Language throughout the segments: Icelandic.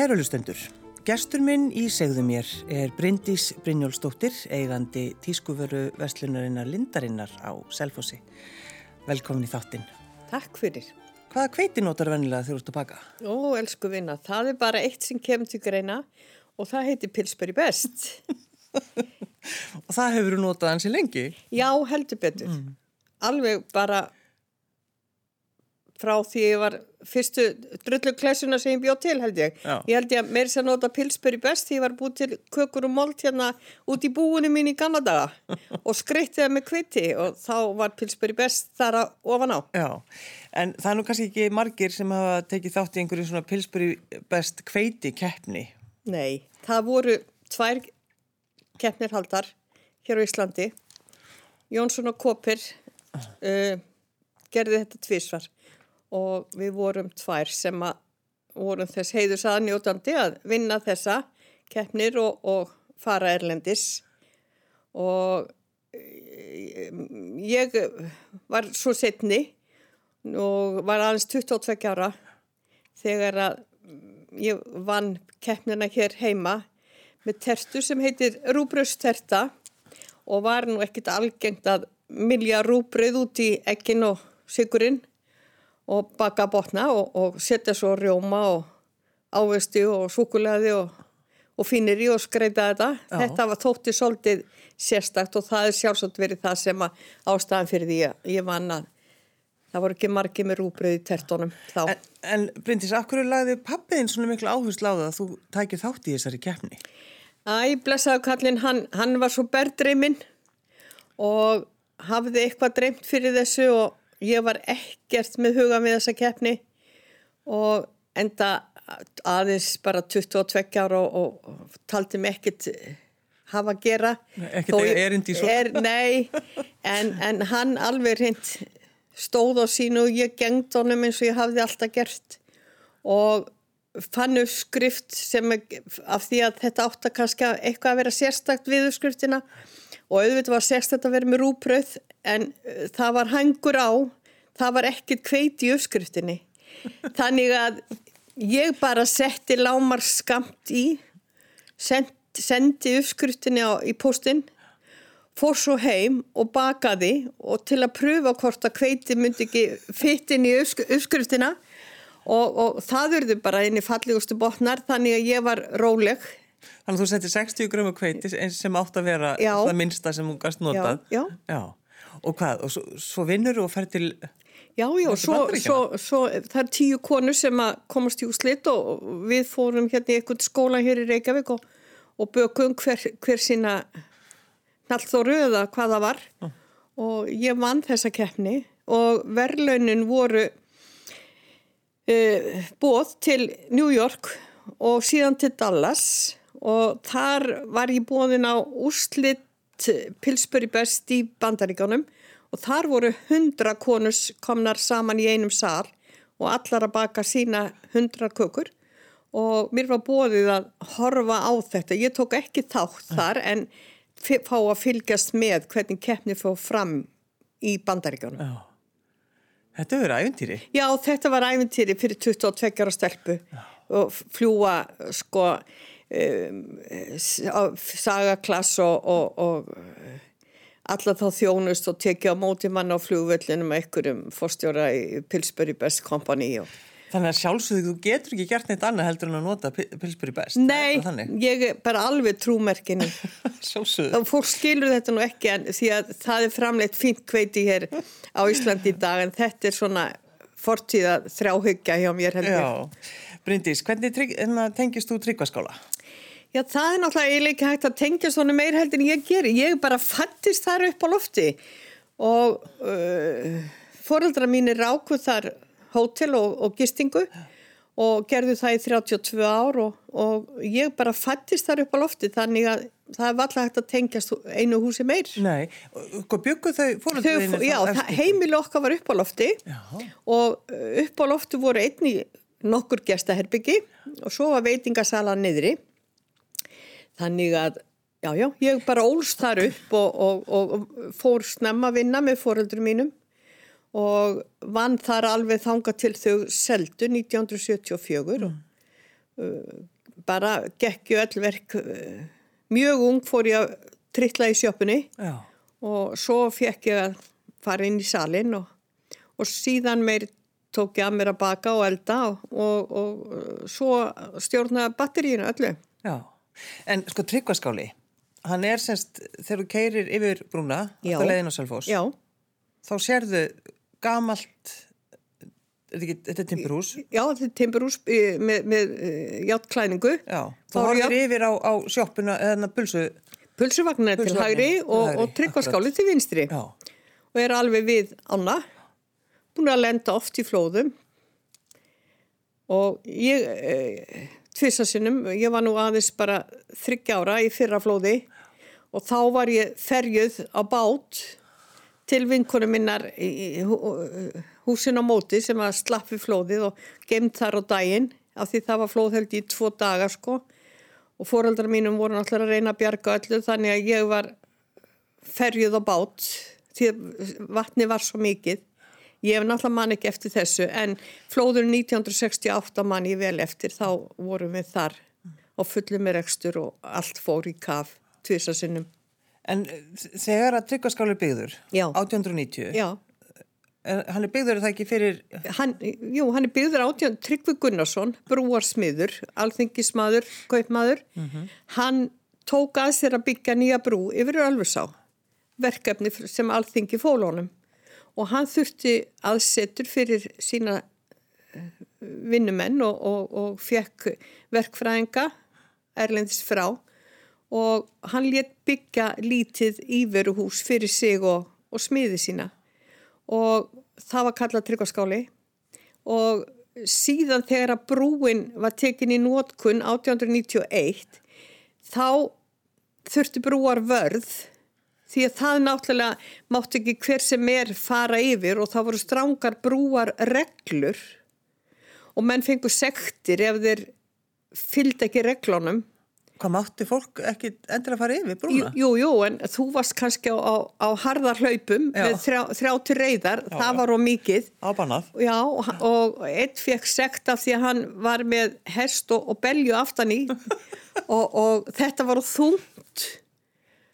Kæru hlustendur, gestur minn í segðu mér er Bryndís Brynjólfsdóttir, eigandi tískuvöru Vestlunarinnar Lindarinnar á Selfossi. Velkomin í þáttinn. Takk fyrir. Hvaða kveiti notar vennilega þú ert að baka? Ó, elsku vinna, það er bara eitt sem kemur til greina og það heitir Pilsberry Best. og það hefur þú notað hansi lengi? Já, heldur betur. Mm. Alveg bara frá því ég var fyrstu drulluklessuna sem ég bjóð til held ég. Já. Ég held ég að mér sem nota pilsböri best því ég var búið til kökur og mold hérna út í búinu mín í gamla daga og skreitti það með kviti og þá var pilsböri best þar að ofan á. Já, en það er nú kannski ekki margir sem hafa tekið þátt í einhverju svona pilsböri best kveiti keppni. Nei, það voru tvær keppnirhaldar hér á Íslandi. Jónsson og Kopir uh, gerði þetta tvísvar og við vorum tvær sem að vorum þess heiðus aðnjótandi að vinna þessa keppnir og, og fara erlendis. Og eh, ég var svo setni og var aðeins 22 ára þegar að ég vann keppnina hér heima með tertu sem heitir rúbröðsterta og var nú ekkit algengt að milja rúbröð út í ekkin og sigurinn og baka botna og, og setja svo rjóma og ávesti og sukulæði og, og finir í og skreita þetta. Já. Þetta var þótti svolítið sérstakt og það er sjálfsagt verið það sem að ástæðan fyrir því að ég vann að það voru ekki margi með rúbröð í tertónum þá. En, en Bryndis, akkur lagði pappiðin svona miklu áherslu á það að þú tækir þátt í þessari keppni? Æ, blessaðu kallin, hann, hann var svo berðreiminn og hafði eitthvað dreimt fyrir þessu og ég var ekkert með huga með þessa keppni og enda aðeins bara 22 ára og, og taldi mig ekkert hafa að gera. Ekkert erindi svo er, nei, en, en hann alveg hreint stóð á sínu og ég gengd honum eins og ég hafði alltaf gert. Og fann uppskrift sem af því að þetta átt að kannski eitthvað að vera sérstakt við uppskriftina og auðvitað var sérstakt að vera með rúpröð en uh, það var hangur á, það var ekkert kveit í uppskriftinni. Þannig að ég bara setti lámar skamt í, send, sendi uppskriftinni á, í postinn, fór svo heim og bakaði og til að pröfa hvort að kveiti myndi ekki fyttin í uppskriftina og, og það verður bara inn í fallegustu botnar þannig að ég var róleg Þannig að þú settir 60 grömu kveiti sem átt að vera já. það minnsta sem hún gæst notað. Já, já. já. Og hvað? Og svo, svo vinnur og fer til... Já, já, svo, svo, svo það er tíu konur sem komast í úslitt og við fórum hérna í einhvern skóla hér í Reykjavík og, og bökum hver, hver sína nallþóru eða hvaða var mm. og ég vann þessa keppni og verðlaunin voru uh, bóð til New York og síðan til Dallas og þar var ég bóðin á úrslitt Pilsbury Best í bandaríkánum og þar voru hundra konus komnar saman í einum sál og allar að baka sína hundra kökur og mér var bóðið að horfa á þetta. Ég tók ekki þátt þar en fá að fylgjast með hvernig keppni fóð fram í bandaríkánum. Já. Þetta verið æventýri? Já, þetta var æventýri fyrir 22 ára stelpu Já. og fljúa sko um, sagaklass og, og, og alla þá þjónust og tekja á móti mann á flugvöllinu með einhverjum fórstjóra í Pillsbury Best Company og Þannig að sjálfsögðu, þú getur ekki gert neitt annað heldur en að nota Pillsbury Best. Nei, ég er bara alveg trúmerkinu. sjálfsögðu. Fólk skilur þetta nú ekki en því að það er framleitt fint kveiti hér á Íslandi í dag en þetta er svona fortíða þráhyggja hjá mér heldur. Já, Bryndís, hvernig hérna, tengist þú tryggvaskála? Já, það er náttúrulega eiginlega ekki hægt að tengja svona meir heldur en ég gerir. Ég bara fattist þar upp á lofti og uh, foreldra mín er rákuð þar hótel og, og gistingu og gerðu það í 32 ár og, og ég bara fættist þar upp á lofti þannig að það var alltaf hægt að tengjast einu húsi meir. Nei, og byggu þau fórölduðinu? Já, heimil okkar var upp á lofti já. og upp á lofti voru einni nokkur gestaherbyggi og svo var veitingasala niðri þannig að já, já, ég bara ólst þar upp og, og, og fór snemma að vinna með fóröldur mínum og vann þar alveg þanga til þau seldu 1974 mm. bara gekk ju öll verk uh, mjög ung fór ég að trittla í sjöpunni Já. og svo fekk ég að fara inn í salin og, og síðan meir tók ég að mér að baka og elda og, og, og uh, svo stjórna batteríinu öllu. Já, en sko tryggvaskáli, hann er semst, þegar þú keirir yfir brúna, á Selfos, Já, þá sérðu gamalt, er ekki, þetta er timburhús, já þetta er timburús eh, með, með uh, játtklæningu. já, þú horfir yfir á, á sjoppuna, eða pulsu, Pulsuvagnar til hægri og, og tryggvaskáli til vinstri. já, og er alveg við ána búin að lenda oft í flóðum og ég e, tvissasinnum, ég var nú aðeins bara þryggja ára í fyrra flóði og þá var ég ferjuð á bát til vinkonu minnar í í hú- húsin á móti sem að slappi flóðið og gemt þar á daginn af því það var flóðheld í tvo daga sko og fóreldrar mínum voru náttúrulega að reyna að bjarga öllu þannig að ég var ferjuð á bát því vatni var svo mikið. Ég hef náttúrulega man ekki eftir þessu en flóður 1968 man ég vel eftir þá vorum við þar á fullu með rekstur og allt fór í kaf tvisasinnum. en þegar að tryggvaskáli byggður, Já. 1890, Já, er, hann er byggður það ekki fyrir, hann, jú, hann er byggður átján Tryggvi Gunnarsson, brúarsmiður, alþingismadur, kaupmaður. Hann tók að sér að byggja nýja brú yfir Ölfusá, verkefni sem alþingi fólónum. Og hann þurfti aðsetur fyrir sína eh, vinnumenn og, og, og fekk verkfræðinga erlendis frá. Og hann létt byggja lítið íveruhús fyrir sig og, og smiði sína. Og það var kallað tryggvaskáli og síðan þegar að brúin var tekin í nótkun 1891 þá þurfti brúar vörð því að það náttúrulega mátti ekki hver sem er fara yfir og það voru strángar brúar reglur og menn fengu sektir ef þeir fylgd ekki reglunum hvað mátti fólk ekki endur að fara yfir brúna? jú, jú, en þú varst kannski á, á, á harðar hlaupum Já. með þrjá, þrjá til reyðar, það var á mikið. Ábannað. Já, og, og einn fekk sekt af því að hann var með hest og, og belju aftan í og, og þetta var þungt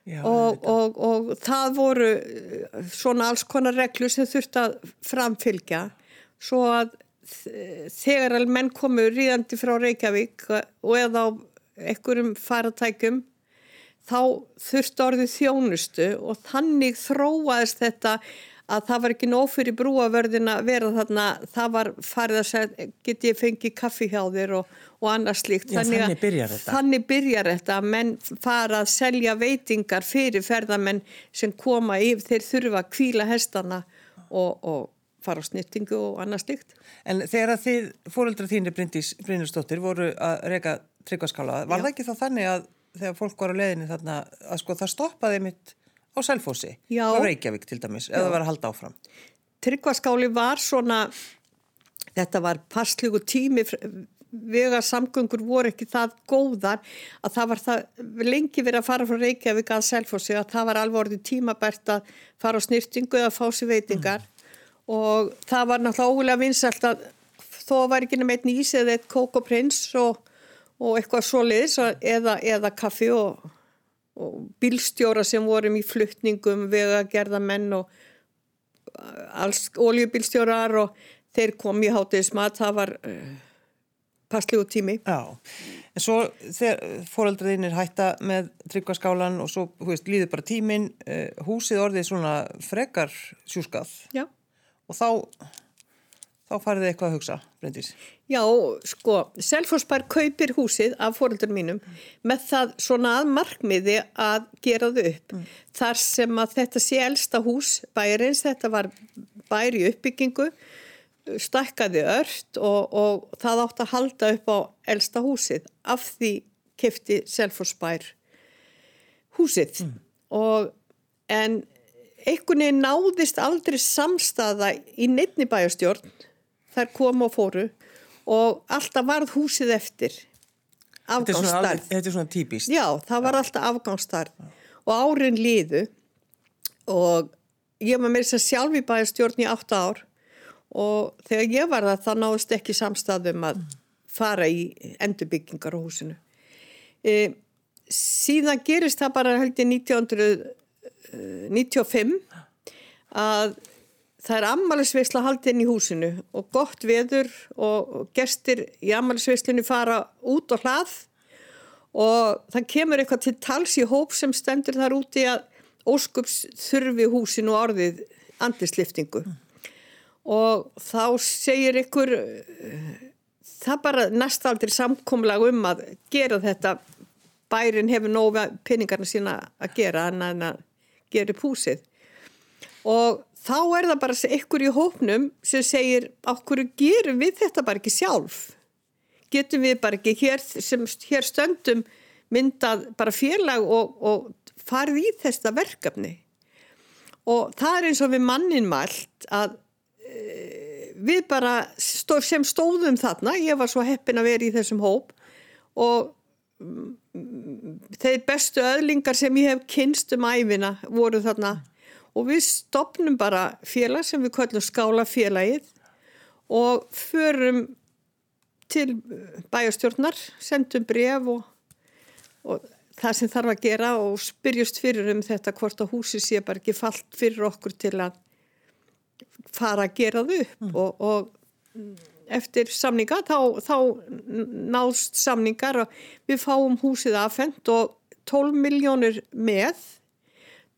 Já, og, og, og það voru eh, svona alls konar reglur sem þurfti að framfylgja svo að þegar menn komu ríðandi frá Reykjavík og eða á einhverjum faratækjum þá þurfti orðið þjónustu og þannig þróaðist þetta að það var ekki nóg fyrir brúavörðin að vera þarna, það var farið að segja, get ég fengið kaffi hjá þér og, og annað slíkt. Að- þannig byrjar þetta. Þannig byrjar þetta að menn fara að selja veitingar fyrir ferðamenn sem koma yfir, þeir þurfa að kvíla hestana og, og fara á snittingu og annað slíkt. En þegar að þið, fóreldra þínir Brynjusdóttir voru að reyka tryggvaskála, var Já. það ekki þá þannig að þegar fólk var á leiðinni þarna, að sko það stoppaði mitt á Selfossi, Já. á Reykjavík til dæmis, eða var að halda áfram? Tryggvaskáli var svona, þetta var passlugu tími, vega samgöngur voru ekki það góðar að það var það lengi verið að fara frá Reykjavík að Selfossi að það var alveg orðið tímabært að fara á snýrtingu eða fá sér veitingar og það var náttúrulega ógulega vinsalt að þó var ekki nema einn ís eða eitt kók og og, og eitthvað svoleiðis eða, eða kaffi og, og bílstjóra sem vorum í fluttningum, vegagerðamenn og alls oljubílstjórar og þeir kom í hátiðismat, það var uh, passlegu tími. Já, en svo þegar fóreldra þínir hætta með tryggvaskálan og svo, veist, líður bara tíminn, uh, húsið orðið svona frekar sjúskað Já. og þá, þá farið þið eitthvað að hugsa, Bryndís. Já, sko, Selfossbær kaupir húsið af fóröldur mínum með það svona að markmiði að gera þau upp. Þar sem að þetta sé elsta hús bæjarins, þetta var bær í uppbyggingu, stakkaði ört og, og það átt að halda upp á elsta húsið. Af því kefti Selfossbær húsið. Og, en einhvern veginn náðist aldrei samstaða í neittni bæjarstjórn þær komu og fóru og alltaf varð húsið eftir Þetta er afgangstarð. alveg- þetta er svona típist. Já, það var alltaf afgangstarð og árin liðu og ég var með þess að sjálf í bæjarstjórn í átta ár og þegar ég var það þá náðist ekki samstæðum að fara í endurbyggingar á húsinu. E, síðan gerist það bara held ég 1995 að það er ammælisveisla haldinn í húsinu og gott veður og gestir í ammælisveislinu fara út og hlað og það kemur eitthvað til tals í hóp sem stendur þar úti að óskups þurfi húsinu orðið andisliftingu mm. og þá segir ykkur það bara næst aldrei samkomlag um að gera þetta bærin hefur nóga peningarna sína að gera en að gera upp húsið og þá er það bara ykkur í hópnum sem segir okkur gerum við þetta bara ekki sjálf? Getum við bara ekki hér, sem, hér stöndum myndað bara félag og, og farið í þesta verkefni? Og það er eins og við mannin mælt að e, við bara stó, sem stóðum þarna, ég var svo heppin að vera í þessum hóp og mm, þeir bestu öðlingar sem ég hef kynst um æfina voru þarna og við stopnum bara félag sem við kallum skálafélagið og förum til bæjastjórnar, sendum bref og, og það sem þarf að gera og spyrjast fyrir um þetta hvort að húsi sé bara ekki fallt fyrir okkur til að fara að gera þau upp mm. og, og eftir samninga þá, þá náðst samningar og við fáum húsið aðfendt og 12 miljónur með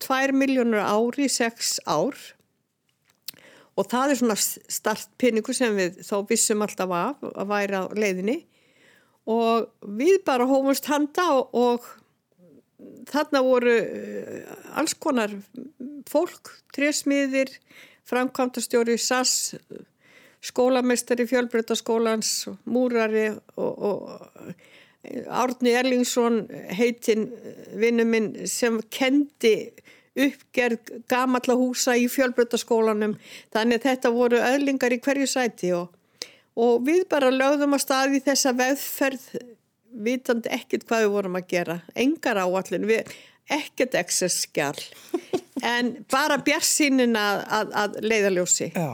2 miljónur ári í 6 ár. Og það er svona startpinningu sem við þá vissum alltaf af að væra á leiðinni. Og við bara hófumst handa og, og þarna voru eh, alls konar fólk, trésmiðir, framkvæmtastjóri, SAS, skólamestari fjölbreytaskólans, múrari og, og Árni Erlingsson heitinn vinnuminn sem kendi uppgerð gamalla húsa í fjölbrötaskólanum þannig að þetta voru öðlingar í hverju sæti og, og við bara lögðum að staði þessa veðferð vitandi ekkert hvað við vorum að gera. Engar áallin, við ekkert excess-skjál en bara björnsýnin að, að, að leiðaljósi Já.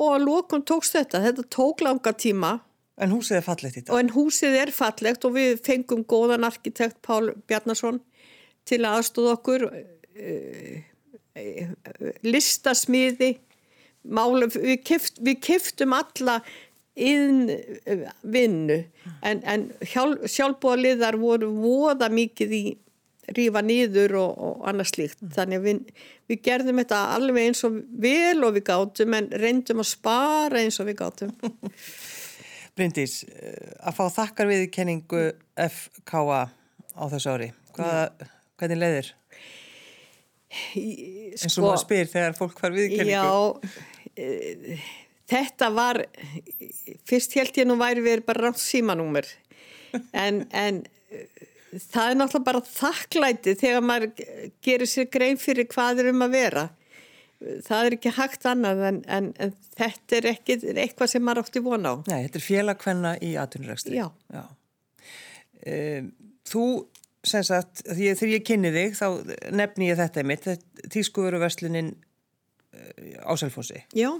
og að lókum tókst þetta, þetta tók langa tíma En húsið er fallegt í dag. En húsið er fallegt og við fengum góðan arkitekt Pál Bjarnason til að aðstóða okkur uh, listasmiði mála, við, keft, við keftum alla inn vinnu. En, en hjálp, sjálfbúðaliðar voru voða mikið í rífa nýður og, og annað slíkt. Þannig að við, við gerðum þetta alveg eins og vel og við gátum en reyndum að spara eins og við gátum Bryndís, að fá þakkar viðkenningu FKA á þessu ári Hvað, hvernig leiðir? eins og sko, maður spyr þegar fólk var viðkenningu Já, e, þetta var fyrst held ég nú væri við bara rátt símanúmer. En, en það er náttúrulega bara þakklæti þegar maður gerir sér grein fyrir hvað er um að vera það er ekki hægt annað en, en, en þetta er ekki eitthvað sem maður átti vona á. Nei, þetta er félagkvenna í atvinnurækstri Já, Já. E, Þú sem sagt, því, þegar ég kynni þig þá nefni ég þetta mitt tískuveruverslunin eh, á Selfossi. Já.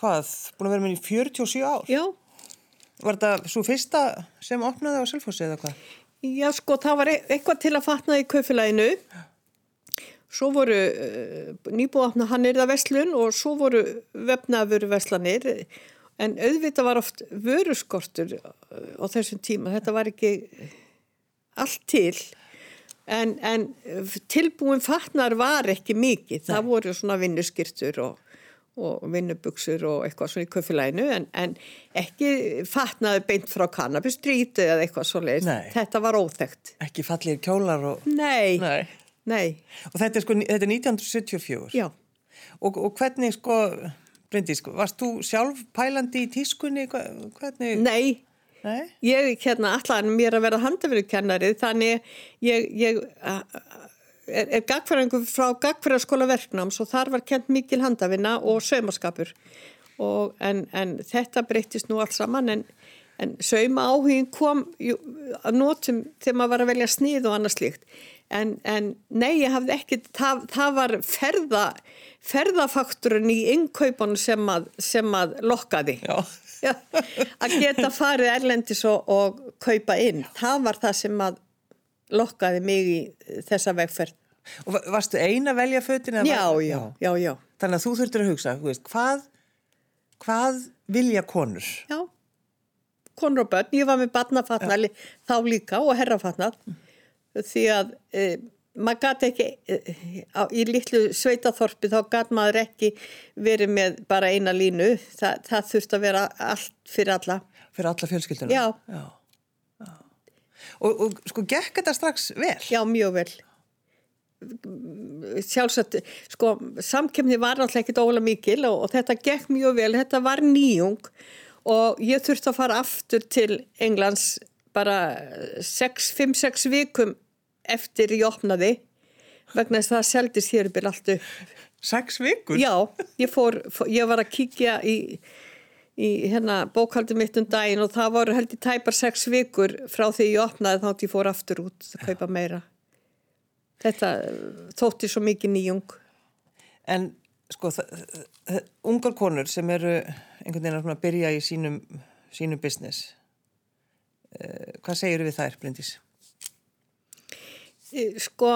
Hvað, búin að vera með í 47 ár? Já. Var þetta svo fyrsta sem opnaði á Selfossi eða hvað? Já sko, það var e- eitthvað til að fatna í kaufélaginu svo voru uh, nýbúið hann er það veslun og svo voru vefnaður veslanir en auðvitað var oft vöruskortur á þessum tíma, þetta var ekki allt til. En, en tilbúin fatnar var ekki mikið, það voru svona vinnuskirtur og, og vinnubuksur og eitthvað svona í köfilænu en, en ekki fatnaði beint frá kannabistríti eða eitthvað svo leiðist, þetta var óþægt Ekki fallið kjólar og... Nei, Nei. Nei. Og þetta er sko, þetta er 1974 Já Og, og hvernig sko, Bryndi, sko, varst þú sjálf pælandi í tískunni, hvernig? Nei Nei. Ég hérna allar mér að vera handafyrukennari þannig ég, ég er, er gagfæringur frá gagfæraskóla verknáms og þar var kent mikil handafina og saumaskapur og en, en þetta breytist nú allt saman en, en sauma áhugin kom jú, að nótum þegar maður var að velja snið og annað slíkt En, en nei, ég hafði ekki, það, það var ferða, ferðafakturinn í innkaupan sem að, sem að lokkaði. Já. Já, að geta farið erlendis og, og kaupa inn. Það var það sem að lokkaði mig í þessa vegferð. Og va- varstu ein að velja fötin? eða Já, já, já, já. Þannig að þú þurftur að hugsa, veist, hvað, hvað vilja konur? Já, konur og börn. Ég var með barnafatnali þá líka og herrafatnal því að e, maður gæti ekki, e, á, í litlu sveitaþorpi þá gæti maður ekki verið með bara eina línu. Þa, það þurfti að vera allt fyrir alla. Fyrir alla fjölskylduna? Já. Já. Já. Og, og sko, gekk þetta strax vel? Já, mjög vel. Sjálfsagt, sko, samkemni var alltaf ekkit ólega mikil og, og þetta gekk mjög vel. Þetta var nýjung og ég þurfti að fara aftur til Englands bara 5-6 vikum eftir ég opnaði vegna þess að það seldist hér upp allt upp. Sex vikur? Já, ég, fór, fór, ég var að kíkja í, í hérna, bókaldið mitt um daginn og það voru held í tæpar sex vikur frá því ég opnaði þá ég fór aftur út að kaupa meira. Þetta eh, þótti svo mikið nýjung. En sko, ungar konur sem eru einhvern veginn að byrja í sínum, sínum business, uh, hvað segir við þær, Bryndís? Sko,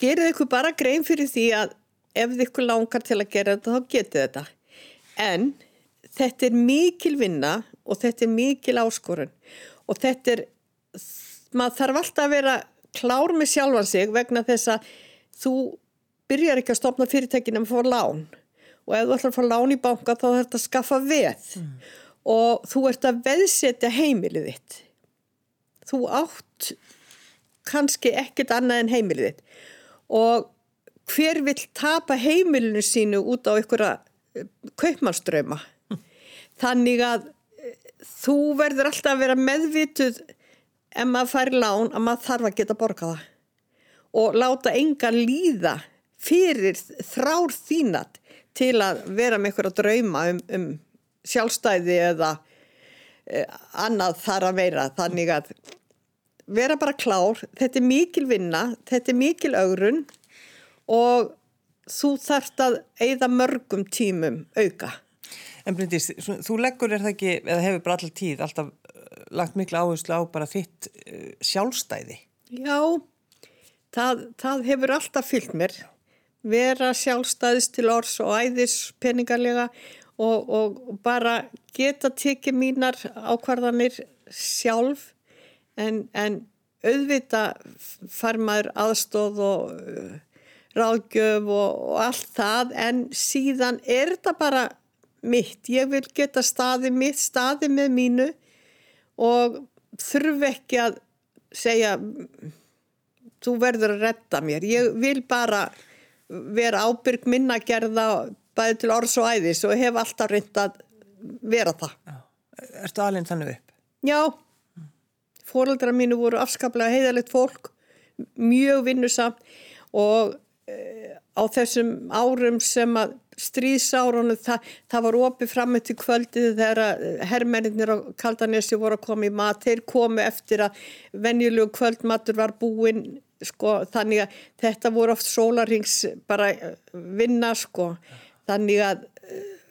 gerið ykkur bara grein fyrir því að ef þið ykkur langar til að gera þetta, þá getið þetta. En þetta er mikil vinna og þetta er mikil áskorun og þetta er, maður þarf alltaf að vera klár með sjálfan sig vegna þess að þú byrjar ekki að stopna fyrirtækinu að fá lán og ef þú ætlar að fá lán í banka þá þarf þetta að skaffa veð og þú ert að veðsetja heimilið þitt. Þú átt kannski ekkert annað en heimilið þitt. Og hver vill tapa heimilinu sínu út á einhverja kaupmannströma þannig að eh, þú verður alltaf að vera meðvituð ef maður fær lán að maður þarf að geta borga það. Og láta engan líða fyrir þrár þínat til að vera með einhverja drauma um, um sjálfstæði eða eh, annað þar að vera þannig að vera bara klár, þetta er mikil vinna, þetta er mikil augrun og þú þarft að eigða mörgum tímum auka. En Bryndís, þú leggur er það ekki, eða hefur bara alltaf tíð, alltaf uh, lagt miklu áherslu á bara þitt uh, sjálfstæði. Já, það, það hefur alltaf fyllt mér. Vera sjálfstæðist til orðs og æðis peningarlega og, og bara geta tekið mínar ákvarðanir sjálf en, en auðvita far maður aðstóð og uh, ráðgjöf og, og allt það en síðan er þetta bara mitt. Ég vil geta staði mitt, staði með mínu og þurfi ekki að segja þú verður að retta mér. Ég vil bara vera ábyrg minna gerða bæði til orðs og æðis og hef alltaf reynd að vera það. Ertu alveg þannig upp? Já, fóreldra mínu voru afskaplega heiðalegt fólk, mjög vinnusamt og e, á þessum árum sem að stríðsárunum, það, það var opið fram til kvöldið þegar herrmennir á Kaldanesi voru að koma í mat, þeir komu eftir að venjulegu kvöldmatur var búinn, sko, þannig að þetta voru oft sólarings bara eh, vinna, sko, þannig að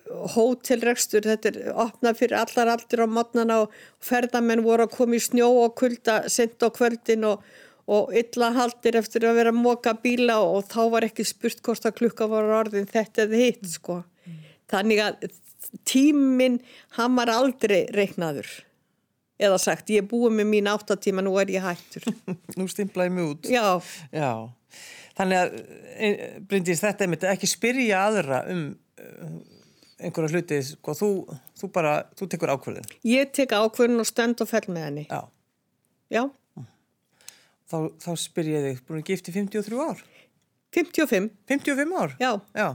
hótelrekstur, þetta er opnað fyrir allar aldur á modnana og ferðamenn voru að koma í snjó og kulda sent á kvöldin og, og illa haldir eftir að vera að móka bíla og, og þá var ekki spurt hvort að klukka var orðin þetta eða hitt sko. Þannig að tíminn hann var aldrei reiknaður eða sagt ég er búið með mín áttatíma nú er ég hættur. Nú stimplaði mig út. Já, Já. Þannig að, e, Bryndís, þetta er mitt ekki spyrja aðra um uh, einhverja hluti, sko, þú, þú bara, þú tekur ákvörðin. ég tek ákvörðun og stönd og fell með henni. Já. Já, Þá, þá spyr ég þig, búin að gifti 53 ár? 55, 55 ár? já, Já,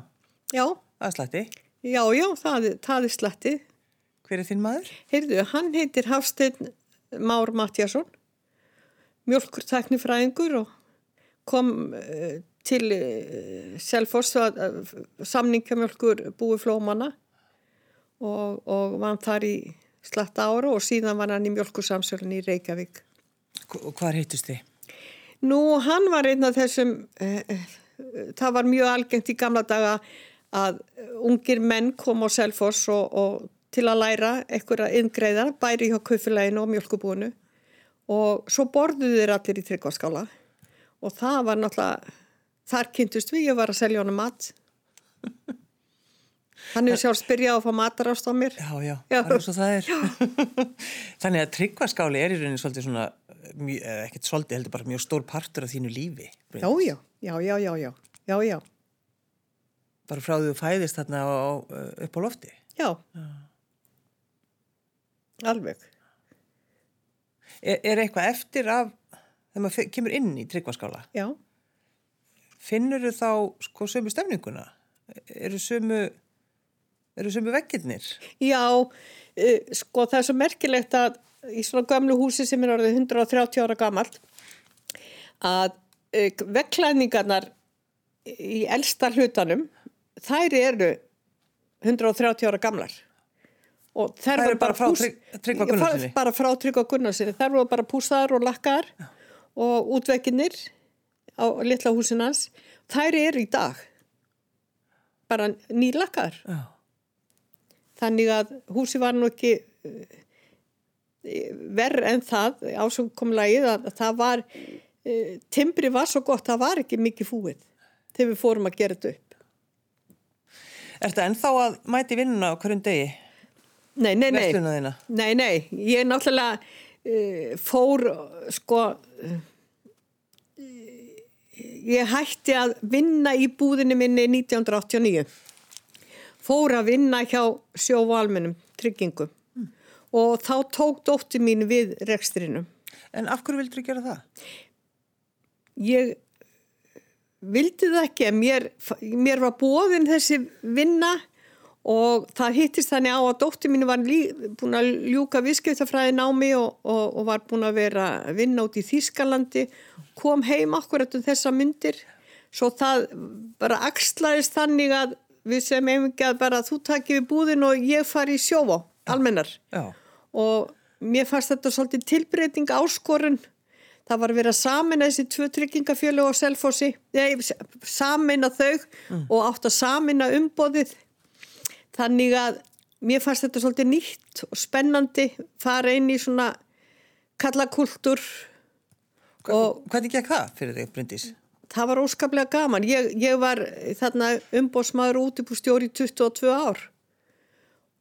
já, það er slætti. já, já, það, það er slettið. Hver er þinn maður? Heyrðu, hann heitir Hafstein Már Matjásson, mjölkurtæknifræðingur og kom uh, til Selfoss að uh, samningamjölkur búi flómanna og, og var þar í slatta ára og síðan var hann í mjölkursamsölun í Reykjavík. Og hvað heitust þið? Nú, hann var einn af þessum, uh, það var mjög algengt í gamla daga að ungir menn kom á Selfoss og, og til að læra einhverja yngreiða, bæri hjá kaufileginu og mjölkubúinu og svo borðuðu þeir allir í tryggvaskála og það var náttúrulega, þar kynntust við, ég var að selja honum mat. Hann hefur sjálf spyrjað að fá matarást á mér. Já, já, já. það er svo það er. Þannig að tryggvaskáli er í rauninni svolítið svona, ekkert svolítið heldur bara mjög stór partur af þínu lífi. Já, já, já, já, já, já, já, já. Bara frá því þú fæðist þarna á, upp á lofti? Já. já. Alveg. Er, er eitthvað eftir af, þegar maður kemur inn í tryggvaskála? Já. Finnur þú þá sko sömu stefninguna? Eru sömu eru er vekkirnir? Já, uh, sko það er svo merkilegt að í svona gamlu húsi sem er orðið 130 ára gamalt að uh, vekklæningarnar í elsta hlutanum þær eru 130 ára gamlar og þær eru bara Gunnarsinni bara frá Tryggva Gunnarsinni þær voru bara púsaðar og lakkar Já. og útvekkinir á litla húsinans þær eru í dag bara nýlakkar Já. Þannig að húsi var nú ekki eh, verð en það ásumkomlegið að það var e, timbri var svo gott, það var ekki mikið fúið þegar við fórum að gera þetta upp. Er þetta ennþá að mæti vinnuna á hverjum degi? Nei, nei, nei. Nei, nei, ég er náttúrulega e, fór sko e, ég hætti að vinna í búðinu minni 1989 fór að vinna hjá sjóvalminum tryggingum mm. og þá tók dótti mín við rekstrinu. En af hverju vildur þú gera það? Ég vildi það ekki, mér, mér var bóðin þessi vinna og það hittist þannig á að dótti mín var lí, búin að ljúka viðskiptafræðin á mig og, og, og var búin að vera að vinna út í Þýskalandi, kom heim akkurat um þessa myndir, svo það bara axlaðist þannig að við sem einhverjum að bara þú takir við búðin og ég fari í sjófa almennar. Já. og mér fannst þetta svolítið tilbreyting áskorun. Það var að vera samin að þessi tvö tryggingafjölu og selfossi samin að þau mm. og átt að samin að umbóðið þannig að mér fannst þetta svolítið nýtt og spennandi fara inn í svona kallakultur Hvernig gekk það fyrir þig Bryndís? það var óskaplega gaman. Ég, ég var þarna umbósmaður útibústjóri í 22 ár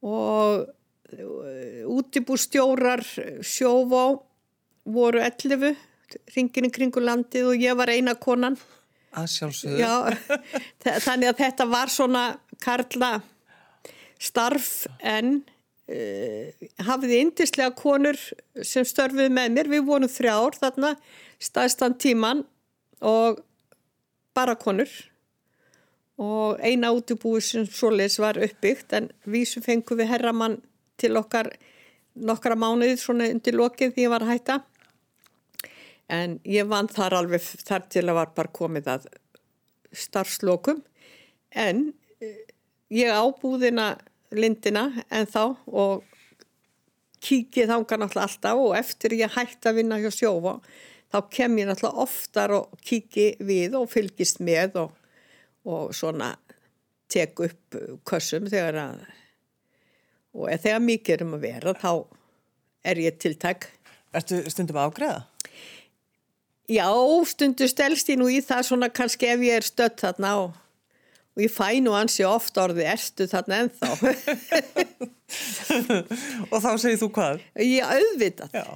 og uh, útibústjórar sjófá voru 11 ringin í kringu landið og ég var eina konan. Að sjálfsögðu. þannig að þetta var svona karla starf en uh, hafiði indislega konur sem störfið með mér. Við vorum þrjár þarna staðstan tíman og bara konur. Og eina útubúi sem svoleiðis var uppbyggt en við sem fengum við herramann til okkar nokkra mánuðið svona undir lokið því ég var að hætta. En ég vann þar alveg þar til að var bara komið að starfslokum. En eh, ég ábúðina lindina en þá og kíkið þánga náttúrulega alltaf og eftir ég hætti að vinna hjá sjófa þá kem ég náttúrulega oftar og kíki við og fylgist með og, og svona tek upp kössum þegar að og þegar mikið er um að vera þá er ég tiltæk Ertu stundum ágreða? Já, stundu stelst ég nú í það svona kannski ef ég er stött þarna og, og ég fæ nú ansi ofta orði erstu þarna ennþá Og þá segir þú hvað? Já, auðvitað Já.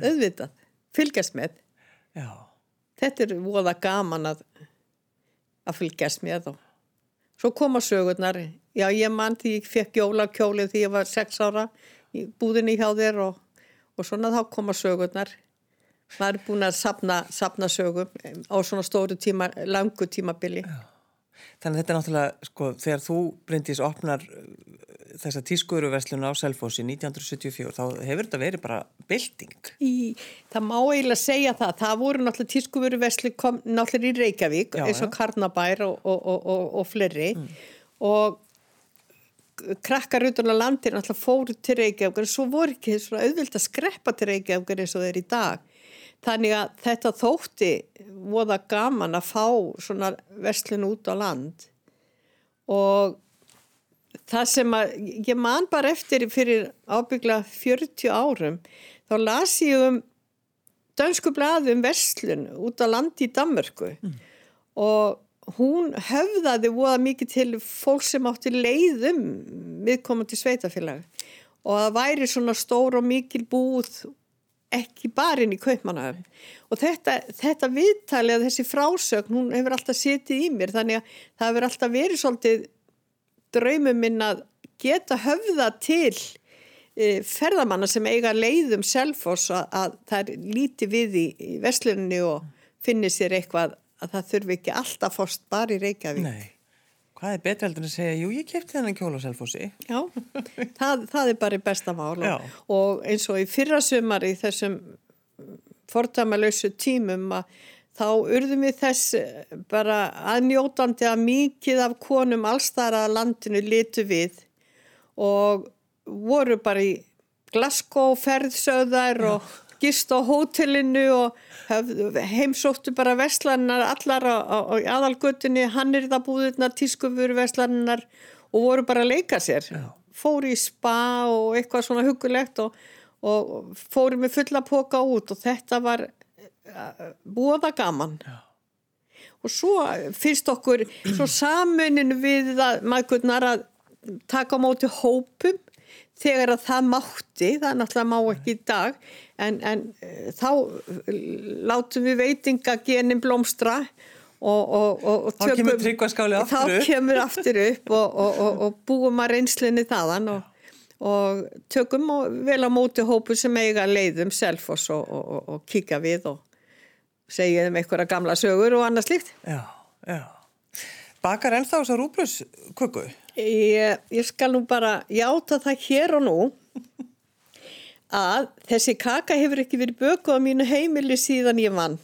auðvitað, fylgjast með Já. Þetta er voða gaman að, að fylgjast með þá. Svo koma sögurnar. Já, ég mann því ég fekk jólakjólið því ég var sex ára í búðinni hjá þér og, og svona þá koma sögurnar. Það er búin að sapna, sapna sögum á svona stóru tíma, langu tímabili. Já. Þannig að þetta er náttúrulega, sko, þegar þú brindis opnar þessa tískuðuruverslun á Selfossi 1974 þá hefur þetta verið bara bilding. Í, það má eiginlega segja það. Það voru náttúrulega tískuðuruverslun kom náttúrulega í Reykjavík já, eins og Karnabær og, og, og, og fleiri mm. og krakkar utan á landir náttúrulega fóru til Reykjavík en svo voru ekki svona auðvilt að skreppa til Reykjavík eins og þeir í dag. Þannig að þetta þótti voða gaman að fá svona verslun út á land. Og það sem að ég man bara eftir fyrir ábyggla 40 árum þá las ég um dönsku blaði um verslun út á landi í Danmörku. Mm. og hún höfðaði voða mikið til fólk sem átti leiðum viðkomandi sveitafélag og það væri svona stór og mikil búð ekki bara inn í kaupmanahöfn og þetta, þetta viðtali að þessi frásögn, hún hefur alltaf setið í mér þannig að það hefur alltaf verið svolítið draumum minn að geta höfða til e, ferðamanna sem eiga leiðum selfos að, að það er lítið við í, í vestlunni og finnir sér eitthvað að það þurfi ekki alltaf fórst bara í Reykjavík. Nei Hvað er betra heldur en að segja, jú ég kæfti þennan kjóla á selfósi? Já, það, það er bara besta mál og, og eins og í fyrra sumar í þessum fordamalauðsu tímum að þá urðum við þess bara aðnjótandi að mikið af konum allstara landinu litu við og voru bara í Glasgow ferðsöðar og gist á hótelinu og heimsóttu bara vestlannar allar á, á, á aðalgötunni, hannirðabúðurnar, tískufur vestlannar og voru bara að leika sér. Já. Fóru í spa og eitthvað svona hugulegt og, og fóru með fulla póka út og þetta var uh, búða gaman. Já. Og svo finnst okkur, svo samuninu við að maður að taka á móti hópum þegar að það mátti, það náttúrulega má ekki í dag, en, en eh, þá látum við veitinga genin blómstra og, og, og þá tökum, kemur tryggvaskáli aftur upp, kemur aftur upp og búum að reynslinni þaðan og tökum vel á móti hópu sem eiga leiðum selfos og kíka við og segja um einhverja gamla sögur og annað slíkt. Já, já. Bakar ennþá þess að rúbrus kuku? Ég, ég skal nú bara játa það hér og nú að þessi kaka hefur ekki verið bökuð á mínu heimili síðan ég vann.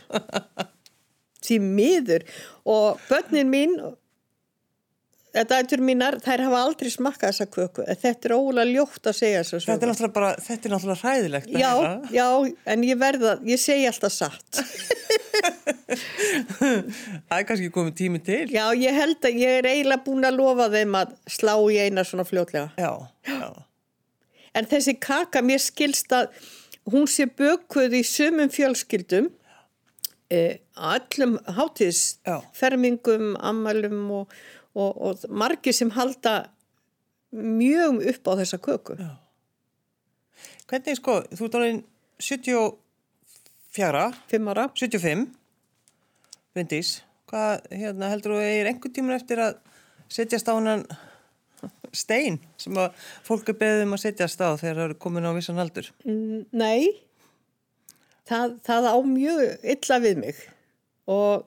Því miður og börnin mín Dætur mínar, þær hafa aldrei smakkað þessa köku. Þetta er ólega ljótt að segja þessu. Þetta er náttúrulega bara, þetta er náttúrulega hræðilegt. Já, já, en ég verða, ég segi alltaf satt. Það er kannski komið tími til. Já, ég held að ég er eiginlega búin að lofa þeim að slá í eina svona fljótlega. Já, já. En þessi kaka, mér skilst að hún sé bökuð í sumum fjölskyldum, eh, allum hátíðsfermingum, amalum og og, og margi sem halda mjög upp á þessa köku. Já. Hvernig sko, þú ert alveg 74 5 ára. 75 Bryndís, hvað hérna, heldur þú er einhver tímun eftir að setjast á hann stein sem að fólk er beðið um að setjast á þegar það eru komin á vissan aldur? Mm, Nei. Það, það á mjög illa við mig. Og,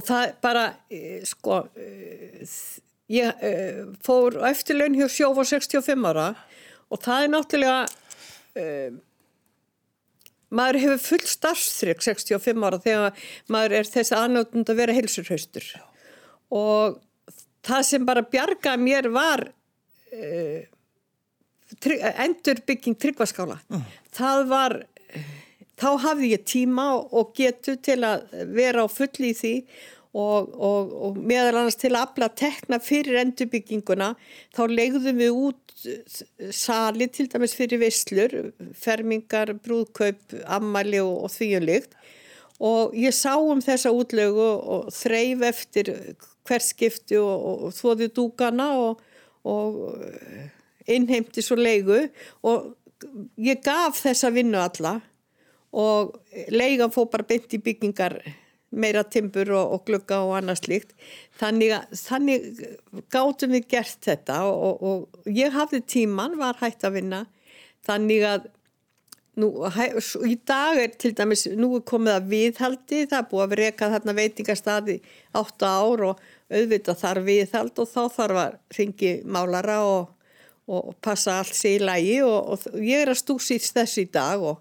og það bara eh, sko eh, ég eh, fór eftirlaun hjá sjóf á 65 ára og það er náttúrulega maður hefur full starfstrygg 65 ára þegar maður er þess aðnátund að vera heilsurhaustur og það sem bara bjarga mér var uh, endur bygging tryggvaskála uh. það var þá hafði ég tíma og getu til að vera á fulli í því og, og, og meðal annars til að afla tekna fyrir endurbygginguna þá legðum við út sali til dæmis fyrir visslur, fermingar, brúðkaup, ammali og, og þvíunlikt og ég sá um þessa útlögu og þreif eftir hverskipti og þóði dúkana og innheimti svo leigu og ég gaf þessa vinnu alla og leigan fó bara beint í byggingar meira timbur og, og glugga og annað slíkt. Þannig, þannig gáttum við gert þetta og, og, og ég hafði tíman, var hægt að vinna. Þannig að nú, í dag er til dæmis nú er komið að viðhaldi það er búið að reka þarna veitingarstaði átta ár og auðvitað þarf viðhald og þá þarf að ringi málara og passa allt sér í lægi og ég er að stúsist þess í dag og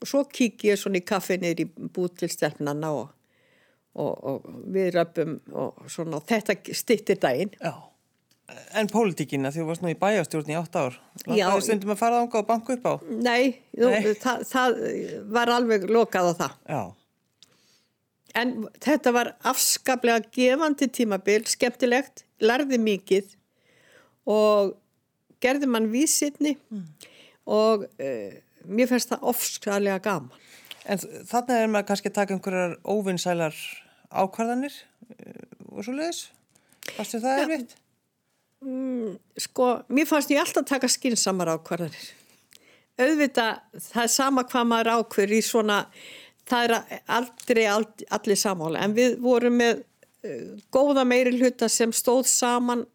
og svo kík ég svona í kaffi niður í bút til stelpnanna og, og, og við röpum og svona þetta stittir daginn Já, En pólitíkina, þú varst nú í bæjastjórn í 8 ár. Já. Langaði stundum að fara þánga og banka upp á. Nei, nú, Nei. Það, það var alveg lokað á það. Já. En þetta var afskaplega gefandi tímabil, skemmtilegt, lærði mikið og gerði mann vísitni og uh, mér finnst það ofskalega gaman. En þarna er maður kannski að taka einhverjar óvinnsælar ákvarðanir eh, og svo leiðis. Varstu það erfitt? Sko, mér fannst ég alltaf taka skinsamar ákvarðanir. Auðvitað, það er sama hvað maður ákveður í svona, það er aldrei ald, allir samála, en við vorum með uh, góða meiri hluta sem stóð saman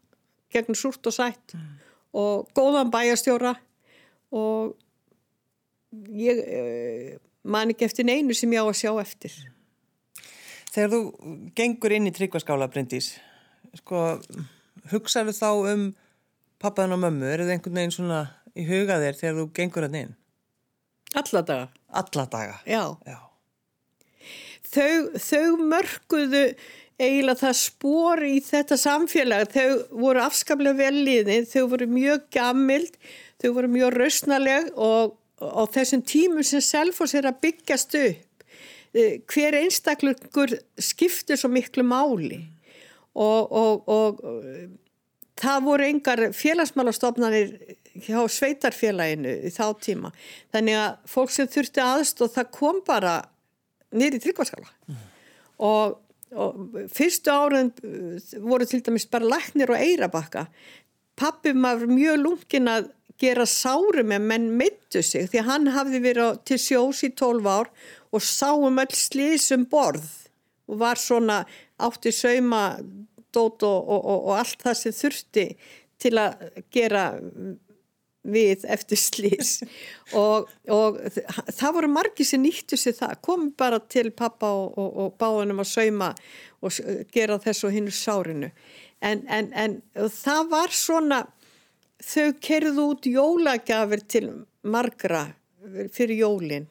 gegn súrt og sætt og góðan bæjastjóra og ég uh, man ekki eftir neinu sem ég á að sjá eftir. Þegar þú gengur inn í tryggvaskála, Bryndís, sko, hugsaðu þá um pappaðan og mömmu? Er það einhvern veginn svona í huga þér þegar þú gengur hann inn? Alla daga. Alla daga? Já. Já. þau, þau mörguðu eiginlega það spór í þetta samfélag, þau voru afskaplega vel liðið, þau voru mjög gammild, þau voru mjög rausnaleg og á þessum tímum sem Selfoss er að byggjast upp, eh, hver einstaklingur skiptir svo miklu máli og, og, og eh, það voru engar félagsmálastofnanir hjá sveitarfélaginu í þá tíma. Þannig að fólk sem þurfti aðstóð það kom bara í tryggvarskala. Og, og fyrstu árin uh, voru til dæmis bara læknir og eirabakka. Pappi maður mjög lungin að gera sáru með menn mittu sig því hann hafði verið til sjós í 12 ár og sáum öll slísum borð og var svona átti sauma dót og, og, og, og allt það sem þurfti til að gera við eftir slís og, og það voru margi sem nýttu sér það, komi bara til pappa og, og, og báðanum að sauma og gera þessu og hinnu sárinu. En, en, en það var svona þau kerðu út jólagjafir til margra fyrir jólin.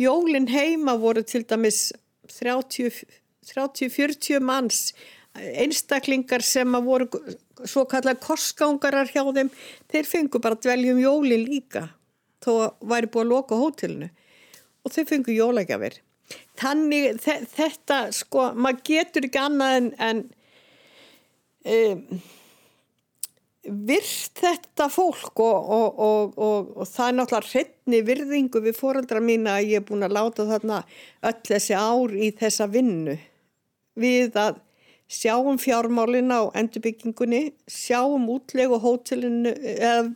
Jólin heima voru til dæmis 30-40 manns einstaklingar sem að voru svo kallar korsgangarar hjá þeim þeir fengu bara dveljum jólin líka þó væri búið að loka hótelinu og þau fengu jólagjafir. Þannig þe þetta sko maður getur ekki annað en, en um, virt þetta fólk og, og, og, og, það er náttúrulega hreitni virðingu við fóreldra mína að ég er búin að láta þarna öll þessi ár í þessa vinnu við að sjáum fjármálina á endurbyggingunni, sjáum útlegu hótelinu eða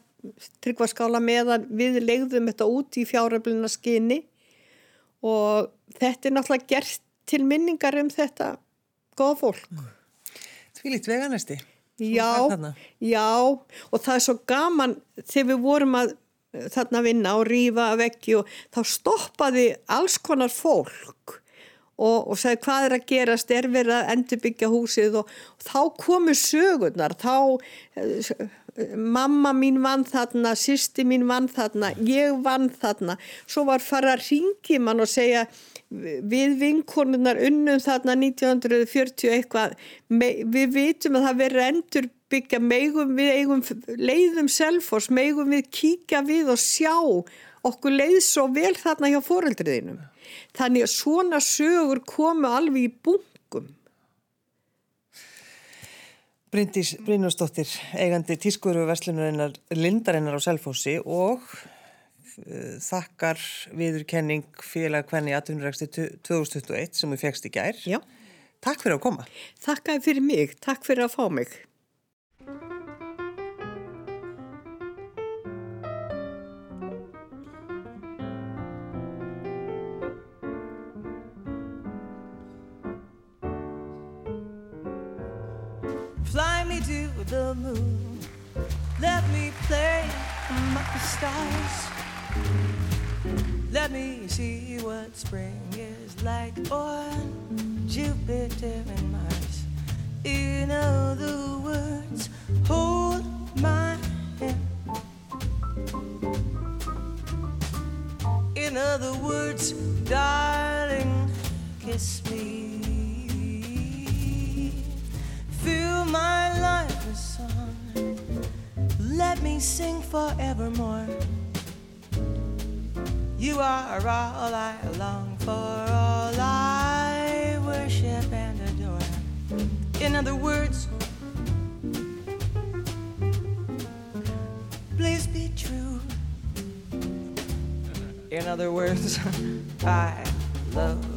tryggvaskála meðan við legðum þetta út í fjáröflina skinni og þetta er náttúrulega gert til minningar um þetta góða fólk. Því lít veganesti. Já, já og það er svo gaman þegar við vorum að eh, þarna vinna og rífa að veggi og þá stoppaði alls konar fólk og, og sagði hvað er að gerast, er verið að endurbyggja húsið? Og, og þá komu sögurnar, þá eh, mamma mín vann þarna, sýsti mín vann þarna, ég vann þarna, svo var fara að ringi mann og segja við vinkonunar unnum þarna 1940 eitthvað, við vitum að það verður endur byggja, megum við eigum leiðum selfors, megum við kíkja við og sjá okkur leið svo vel þarna hjá foreldriðinum. Þannig að svona sögur komu alveg í bunkum. Bryndís Brynjósdóttir, eigandi tískuru verslunarinnar Lindarinnar á Selfossi og uh, þakkar viðurkenning félag hvernig 1821 sem við fegst í gær. Já, Takk fyrir að koma. þakkaði fyrir mig, takk fyrir að fá mig. The moon. Let me play among the stars. Let me see what spring is like on Jupiter and Mars. In other words, hold my hand. In other words, darling, kiss me. sing forevermore. You are all I long for, all I worship and adore. In other words, please be true. In other words, I love.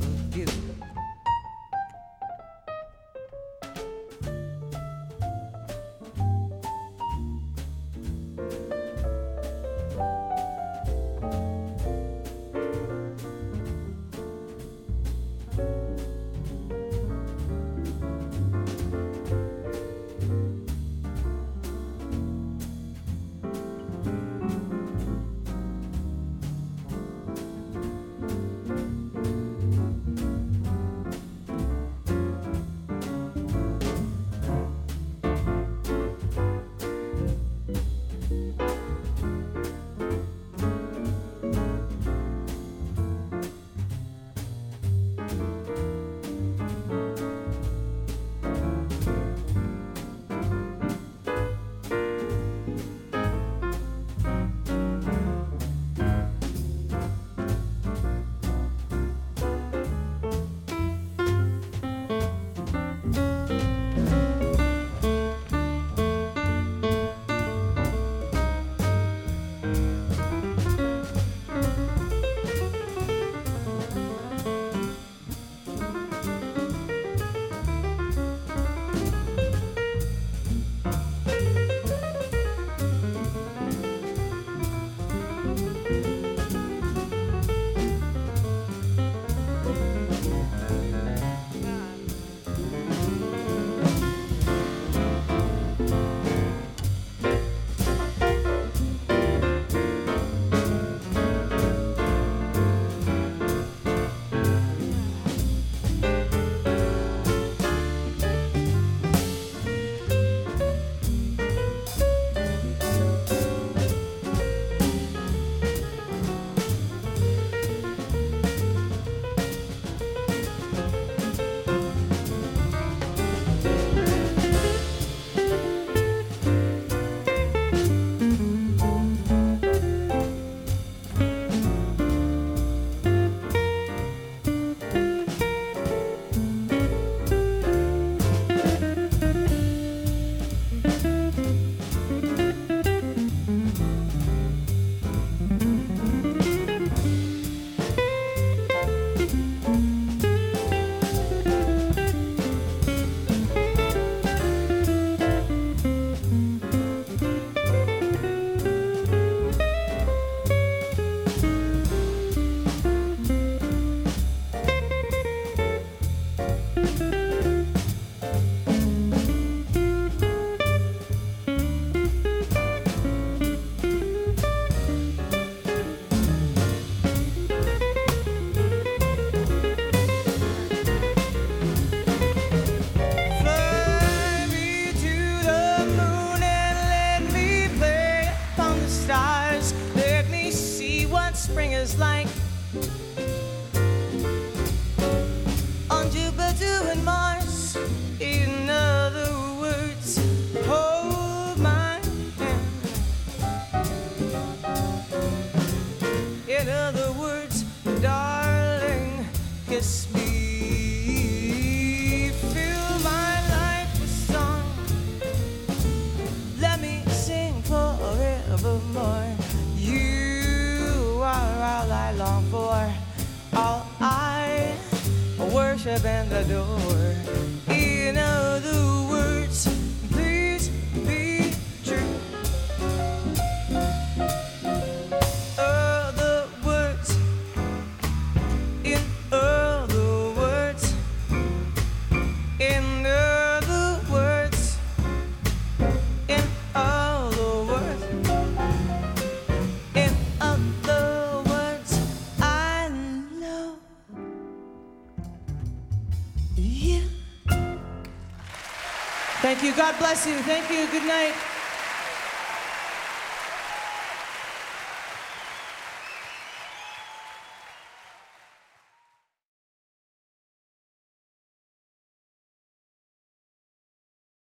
God bless you. Thank you. Good night.